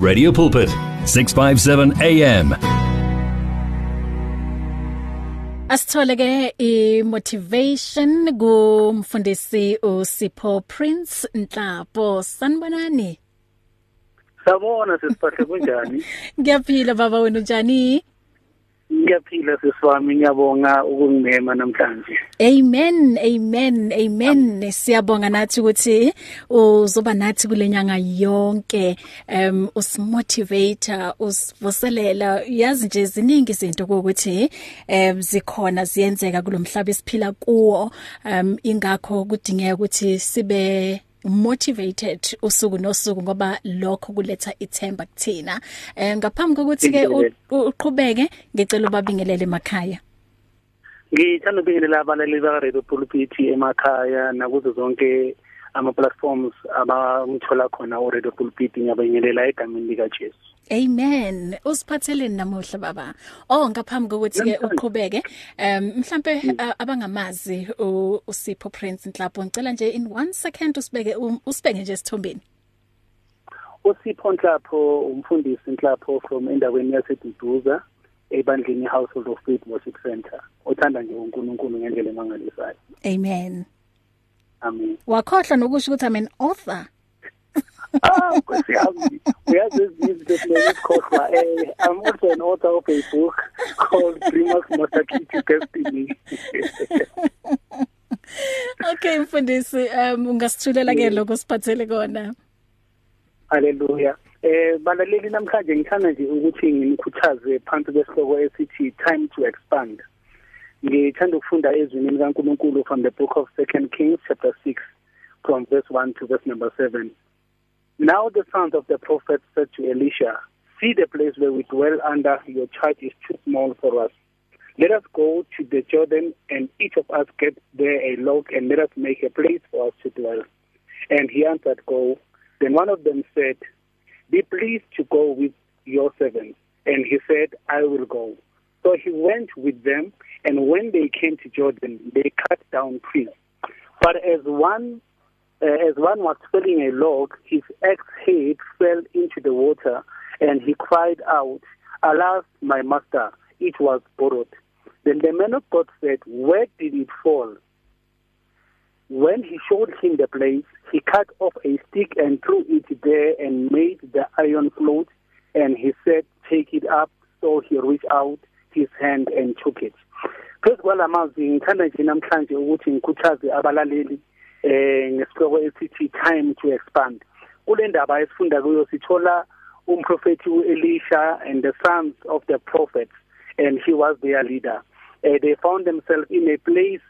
Radio Pulpit 657 AM Asithole ke i-motivation kumfundisi uSipho Prince Nhlapo. Sanibonani? Sabona sisipahle kunjani? Ngiyaphila baba wena unjani Ngiyaphila sisiwami ngiyabonga ukungimema namhlanje. Amen amen amen. Siyabonga nathi ukuthi uzoba nathi kulenyanga yonke um usimotivator usivuselela. Yazi nje ziningi izinto ukuthi um zikhona ziyenzeka kulomhlaba esiphila kuwo. Um ingakho kudingeka ukuthi sibe motivated usuku nosuku ngoba lokho kuletha ithemba kuthina. Eh ngaphambi kokuthi ke uqhubeke ngicela ubabingelele emakhaya. Ngithanda ukubingelela abalaleli baka Radio Pulpit emakhaya nakuzo zonke ama platforms abamthola khona u Radio Pulpit ngiyabingelela egameni lika Jesu Amen. Usiphatheleni namuhla baba. Oh ngaphambi kokuthi ke uqhubeke, um mhlambe abangamazi uSipho Prince Nhlapo ngicela nje in 1 second usibeke usibeke nje esithombeni. uSipho Nhlapho umfundisi Nhlapho from endaweni yaseDuduza ebandleni Household of Faith Worship Center. Uthanda nje uNkulunkulu ngendlela emangalisayo. Amen. Amen. Wakhohlwa nokusho ukuthi I'm an author. Ah nkosi yami uyazi izinto esikhohlwa eh I'm also an author of a book called Dreamers Must Keep Destiny Okay mfundisi um ungasithulela ke lokho siphathele kona Haleluya eh balaleli namhlanje ngithanda nje ukuthi nginikhuthaze phansi kwesihloko esithi time to expand ngithanda ukufunda ezwini likaNkuluNkulu from the book of 2 Kings chapter 6 from verse 1 to verse number 7 Now the sons of the prophet said to Elisha, See the place where we dwell under your charge is too small for us. Let us go to the Jordan and each of us get there a log and let us make a place for us to dwell. And he answered, Go. Then one of them said, Be pleased to go with your servants. And he said, I will go. So he went with them, and when they came to Jordan, they cut down trees. But as one uh, as one was filling a log, his axe head fell into the water, and he cried out, Alas, my master, it was borrowed. Then the man of God said, Where did it fall? When he showed him the place, he cut off a stick and threw it there and made the iron float. And he said, Take it up. So he reached out his hand and took it. Phezu kwalamazwi ngithanda nje namhlanje ukuthi ngikhuthaze abalaleli eh ngesihloko esithi time to expand. Kule ndaba esifunda kuyo sithola umprofeti uElisha and the sons of the prophets and he was their leader. Uh, they found themselves in a place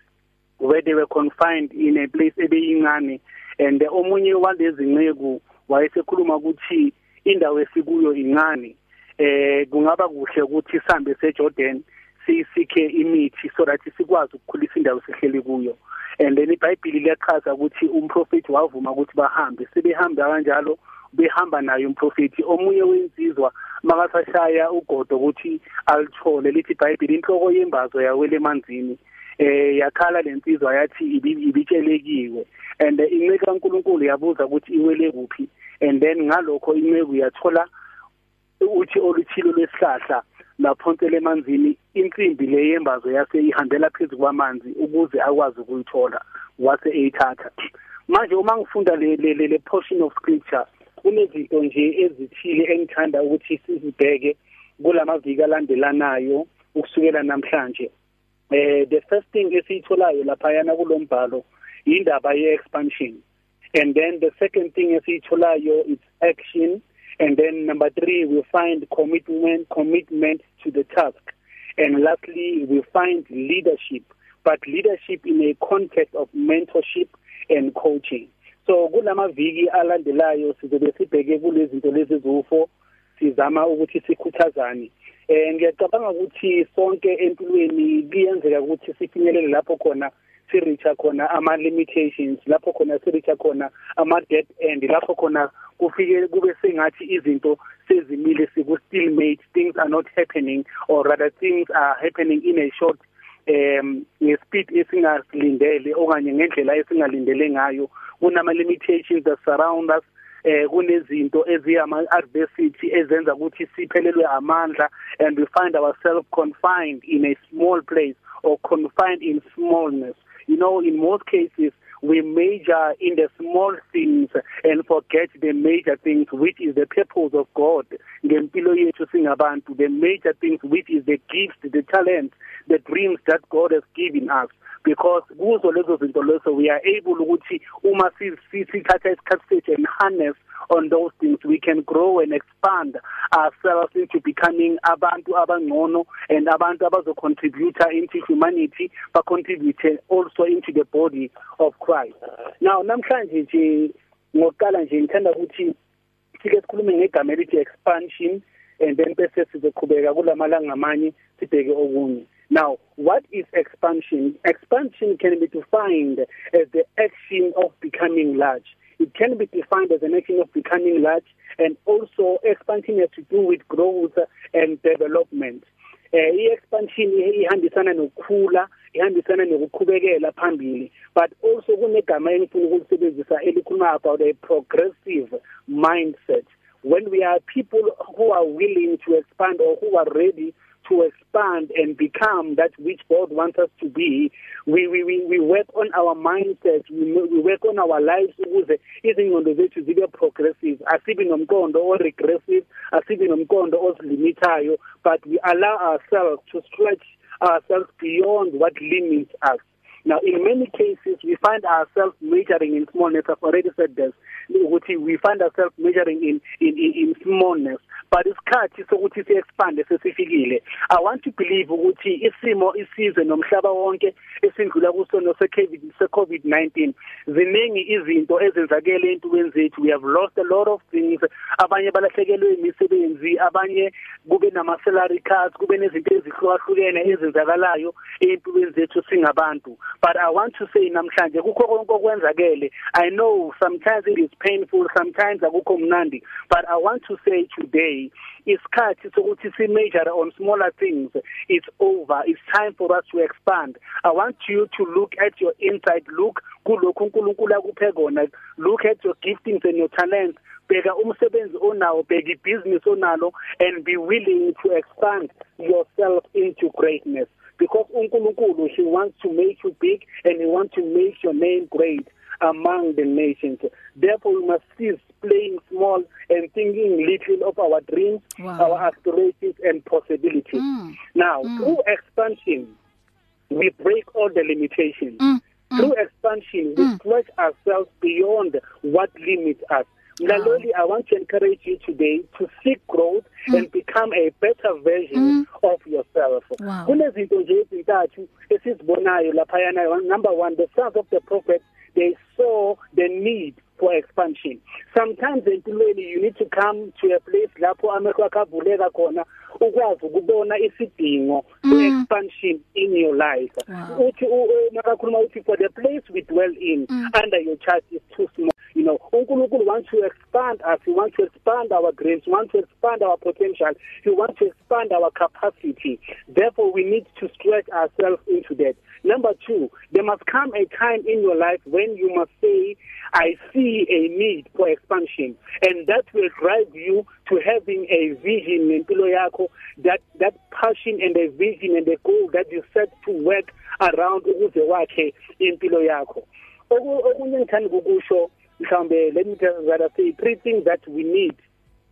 where they were confined in a place ebeyincane and omunye walezi nceku wayesekhuluma ukuthi indawo esikuyo incane. Eh kungaba kuhle ukuthi sihambe seJordan sisikhe imithi so that sikwazi ukukhulisa indawo sihleli kuyo. And then iBhayibheli liyachaza ukuthi umprofeti wavuma ukuthi bahambe sebehamba kanjalo behamba naye umprofeti omunye wensizwa makasashaya ugodo ukuthi alithole lithi iBhayibheli inhloko yembazo yawele emanzini. Eh yakhala lensizwa yathi ibitshelekiwe. And inceke kaNkuluNkulu yabuza ukuthi iwele kuphi. And then ngalokho inceku yathola uthi oluthilo lwesihlahla laphontela emanzini insimbi le yembazo yase ihambela phezulu kwamanzi ukuze akwazi ukuyithola wase eyithatha. Manje uma ngifunda le le le portion of scripture kunezinto nje ezithile engithanda ukuthi sizibheke kulamaviki alandelanayo ukusukela namhlanje. Eh the first thing esiyitholayo lapha yana kulombhalo indaba ye expansion and then the second thing esiyitholayo is action. And then number three, we find commitment, commitment to the task. And lastly, we find leadership, but leadership in a context of mentorship and coaching. So kulamaviki alandelayo sizobe sibheke kulezi zinto lezi zufo sizama ukuthi sikhuthazane eh ngiyacabanga ukuthi sonke empilweni kuyenzeka ukuthi sifinyelele lapho khona sireacha khona ama limitations lapho khona sireacha khona ama dead end lapho khona kufike kube sengathi izinto sezimile siku stalemate things are not happening or rather things are happening in a short um ngespeed esingalindele okanye ngendlela esingalindele ngayo. Kunama limitations that surround us eh kunezinto eziyama adversity ezenza ukuthi siphelelwe amandla and we find ourselves confined in a small place or confined in smallness. You know in most cases we major in the small things and forget the major things which is the purpose of God. Ngempilo yethu singabantu the major things which is the gifts the talents the dreams that God has given us. Because kuzo lezo zinto lezo we are able ukuthi uma sithatha isikhathi sethu and harness on those things we can grow and expand ourselves into becoming abantu abangcono and abantu abazo contribute into humanity but contribute also into the body of Christ. Now namhlanje nje ngoqala nje ngithanda ukuthi sike sikhulume ngegama elithi expansion and then bese sizoqhubeka kulamalanga amanye sibheke okunye. Now, what is expansion? Expansion can be defined as the action of becoming large. It can be defined as an action of becoming large and also expansion has to do with growth and development. eh i-expansion ihambisana nokukhula ihambisana nokuqhubekela phambili but also kunegama engifuna ukulisebenzisa elikhuluma about a progressive mindset when we are people who are willing to expand or who are ready to expand and become that which God wants us to be we we we, we work on our mindset we, we work on our lives ukuze izingqondo zethu zibe progressive. Asibi nomqondo o regressive asibi nomqondo osilimitayo but we allow ourselves to stretch ourselves beyond what limits us. Now, in many cases, we find ourselves majoring in smallness. I've already said this. We find ourselves majoring in, in, in, in smallness. But isikhathi sokuthi si-expande sesifikile. I want to believe ukuthi isimo isizwe nomhlaba wonke esindlula kuso se-COVID se-COVID-19 ziningi izinto ezenzakele empilweni zethu. We have lost a lot of things. Abanye balahlekelwe imisebenzi, abanye kube nama-salary cuts, kube nezinto ezihlukahlukene ezenzakalayo empilweni zethu singabantu. But i want to say namhlanje kukho konke okwenzakele. I know sometimes it is painful sometimes akukho mnandi. But i want to say today isikhathi sokuthi si major on smaller things it's over. It's time for us to expand. I want you to look at your inside look. Kulokhu uNkulunkulu akuphe kona. Look at your giftings and your talents. Bheka umsebenzi onawo bheka ibusiness onalo and be willing to expand yourself into greatness. Because uNkulunkulu he wants to make you big and he wants to make your name great among the nations therefore we must cease playing small and thinking little of our dreams wow. our aspirations and possibilities mm. now mm. through expansion we break all the limitations mm. through expansion we stretch ourselves beyond what limits us Mlaloli, wow. I want to encourage you today to seek growth mm. and become a better version mm. of yourself. Wow. Kunezinto nje ezintathu esizibonayo laphayana. Number 1, the sons of the prophet, they saw the need for expansion. Sometimes empilweni you need to come to a place lapho amehlo akavuleka khona ukwazi ukubona isidingo Mm. expansion in your life. Wow. Uthi makakhuluma uthi for the place we dwell in Mm. under your church is too small. You know, uNkulunkulu wants to expand us. He wants to expand our grace. He wants to expand our potential. He wants to expand our capacity. Therefore, we need to stretch ourselves into that. Number 2, there must come a time in your life when you must say I see a need for expansion and that will drive you to having a vision ngempilo yakho that that passion and a vision and a goal that you set to work around ukuze wakhe impilo yakho okunye ngithanda ukusho mhlambe let me just rather say three things that we need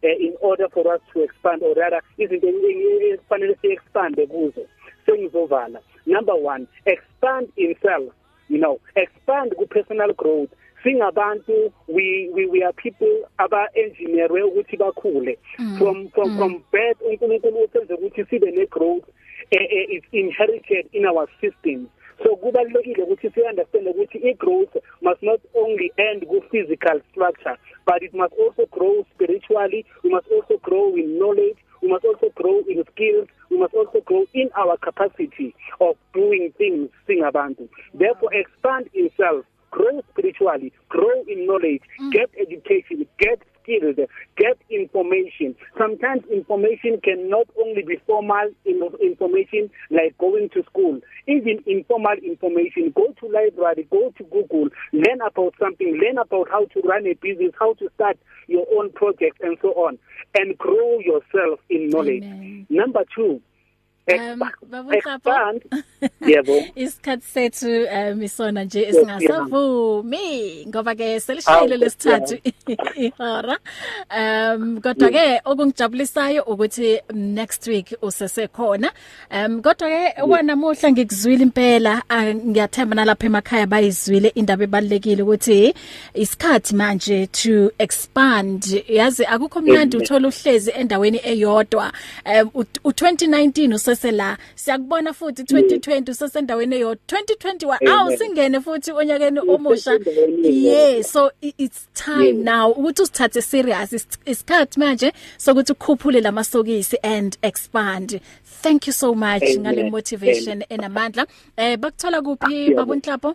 uh, in order for us to expand or rather izinto ezifanele si expande kuzo sengizovala number 1 expand in self you know expand ku personal growth singabantu we we we are people aba engineerwe ukuthi bakhule Mm. from from Mm. from birth uNkulunkulu usenze ukuthi sibe ne growth eh, eh, is inherited in our systems so kubalulekile ukuthi si understand ukuthi i growth must not only end ku physical structure but it must also grow spiritually we must also grow in knowledge we must also grow in skills we must also grow in our capacity of doing things singabantu therefore expand in self grow spiritually grow in knowledge Mm. get education get skilled get information. Sometimes information can not only be formal information like going to school. Even informal information go to library go to google learn about something learn about how to run a business how to start your own project and so on and grow yourself in knowledge. Amen. number 2 Um babuqapha. Yebo. Isikhathi sethu um isona nje esingasavumi ngoba ke selishayile lesithathu ihora. Um kodwa ke okungijabulisayo ukuthi next week usesekhona. Um kodwa ke wanamuhla ngikuzwile impela ngiyathemba nalapha emakhaya bayizwile indaba ebalekile ukuthi isikhathi manje to expand. Yazi akukho mnandi uthola uhlezi endaweni eyodwa. U2019 use sesela siyakubona futhi 2020 usesendaweni eyodwa 2021 awu singene futhi onyakeni omusha. Yeah so it's time now ukuthi usithathe serious. Isikhathi manje sokuthi ukhuphule lamasokisi and expand. Thank you so much ngale motivation enamandla. Eh bakuthola kuphi babunhlapo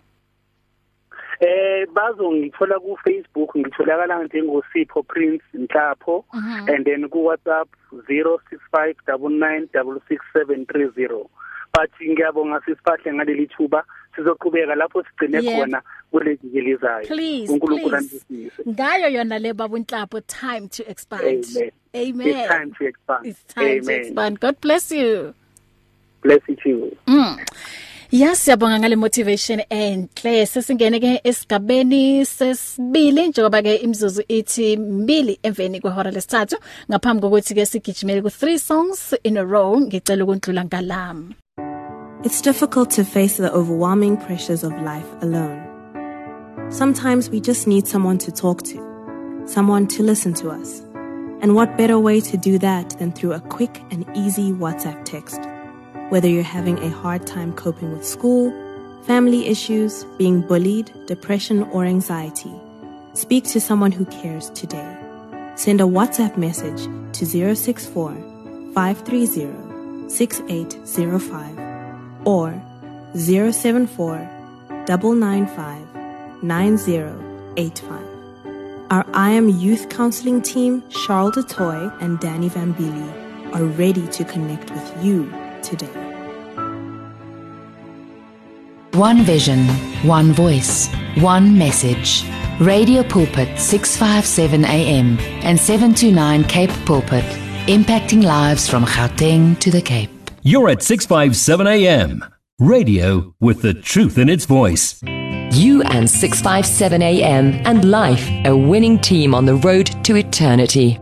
eh bazongithola ku Facebook ngitholakala njengosipho Prince Nhlapho and then ku WhatsApp 0659966730 but ngiyabonga sisipahle ngaleli thuba sizoqhubeka lapho sigcine khona kulezi zelizayo uNkulunkulu andisise. Ngayo yona le babunhlapo time to expand. Amen. Amen. It's time to expand. It's time amen. to expand. God bless you. Bless you too. Mm. Ya siyabonga ngale motivation enhle sesingene ke esigabeni sesibili njengoba ke imzuzu ithi 2 emveni kwehora lesithathu ngaphambi kokuthi ke sigijimele ku 3 songs in a row ngicela ukundlula ngalam It's difficult to face the overwhelming pressures of life alone. Sometimes we just need someone to talk to, someone to listen to us. And what better way to do that than through a quick and easy WhatsApp text? Whether you're having a hard time coping with school, family issues, being bullied, depression, or anxiety, speak to someone who cares today. Send a WhatsApp message to 064 530 6805 or 074 995 9085. Our I Am Youth Counseling team, Charles DeToy and Danny Van Beely, are ready to connect with you today. One vision, one voice, one message. Radio Pulpit 657 AM and 729 Cape Pulpit, impacting lives from Gauteng to the Cape. You're at 657 AM. Radio with the truth in its voice. You and 657 AM and life, a winning team on the road to eternity.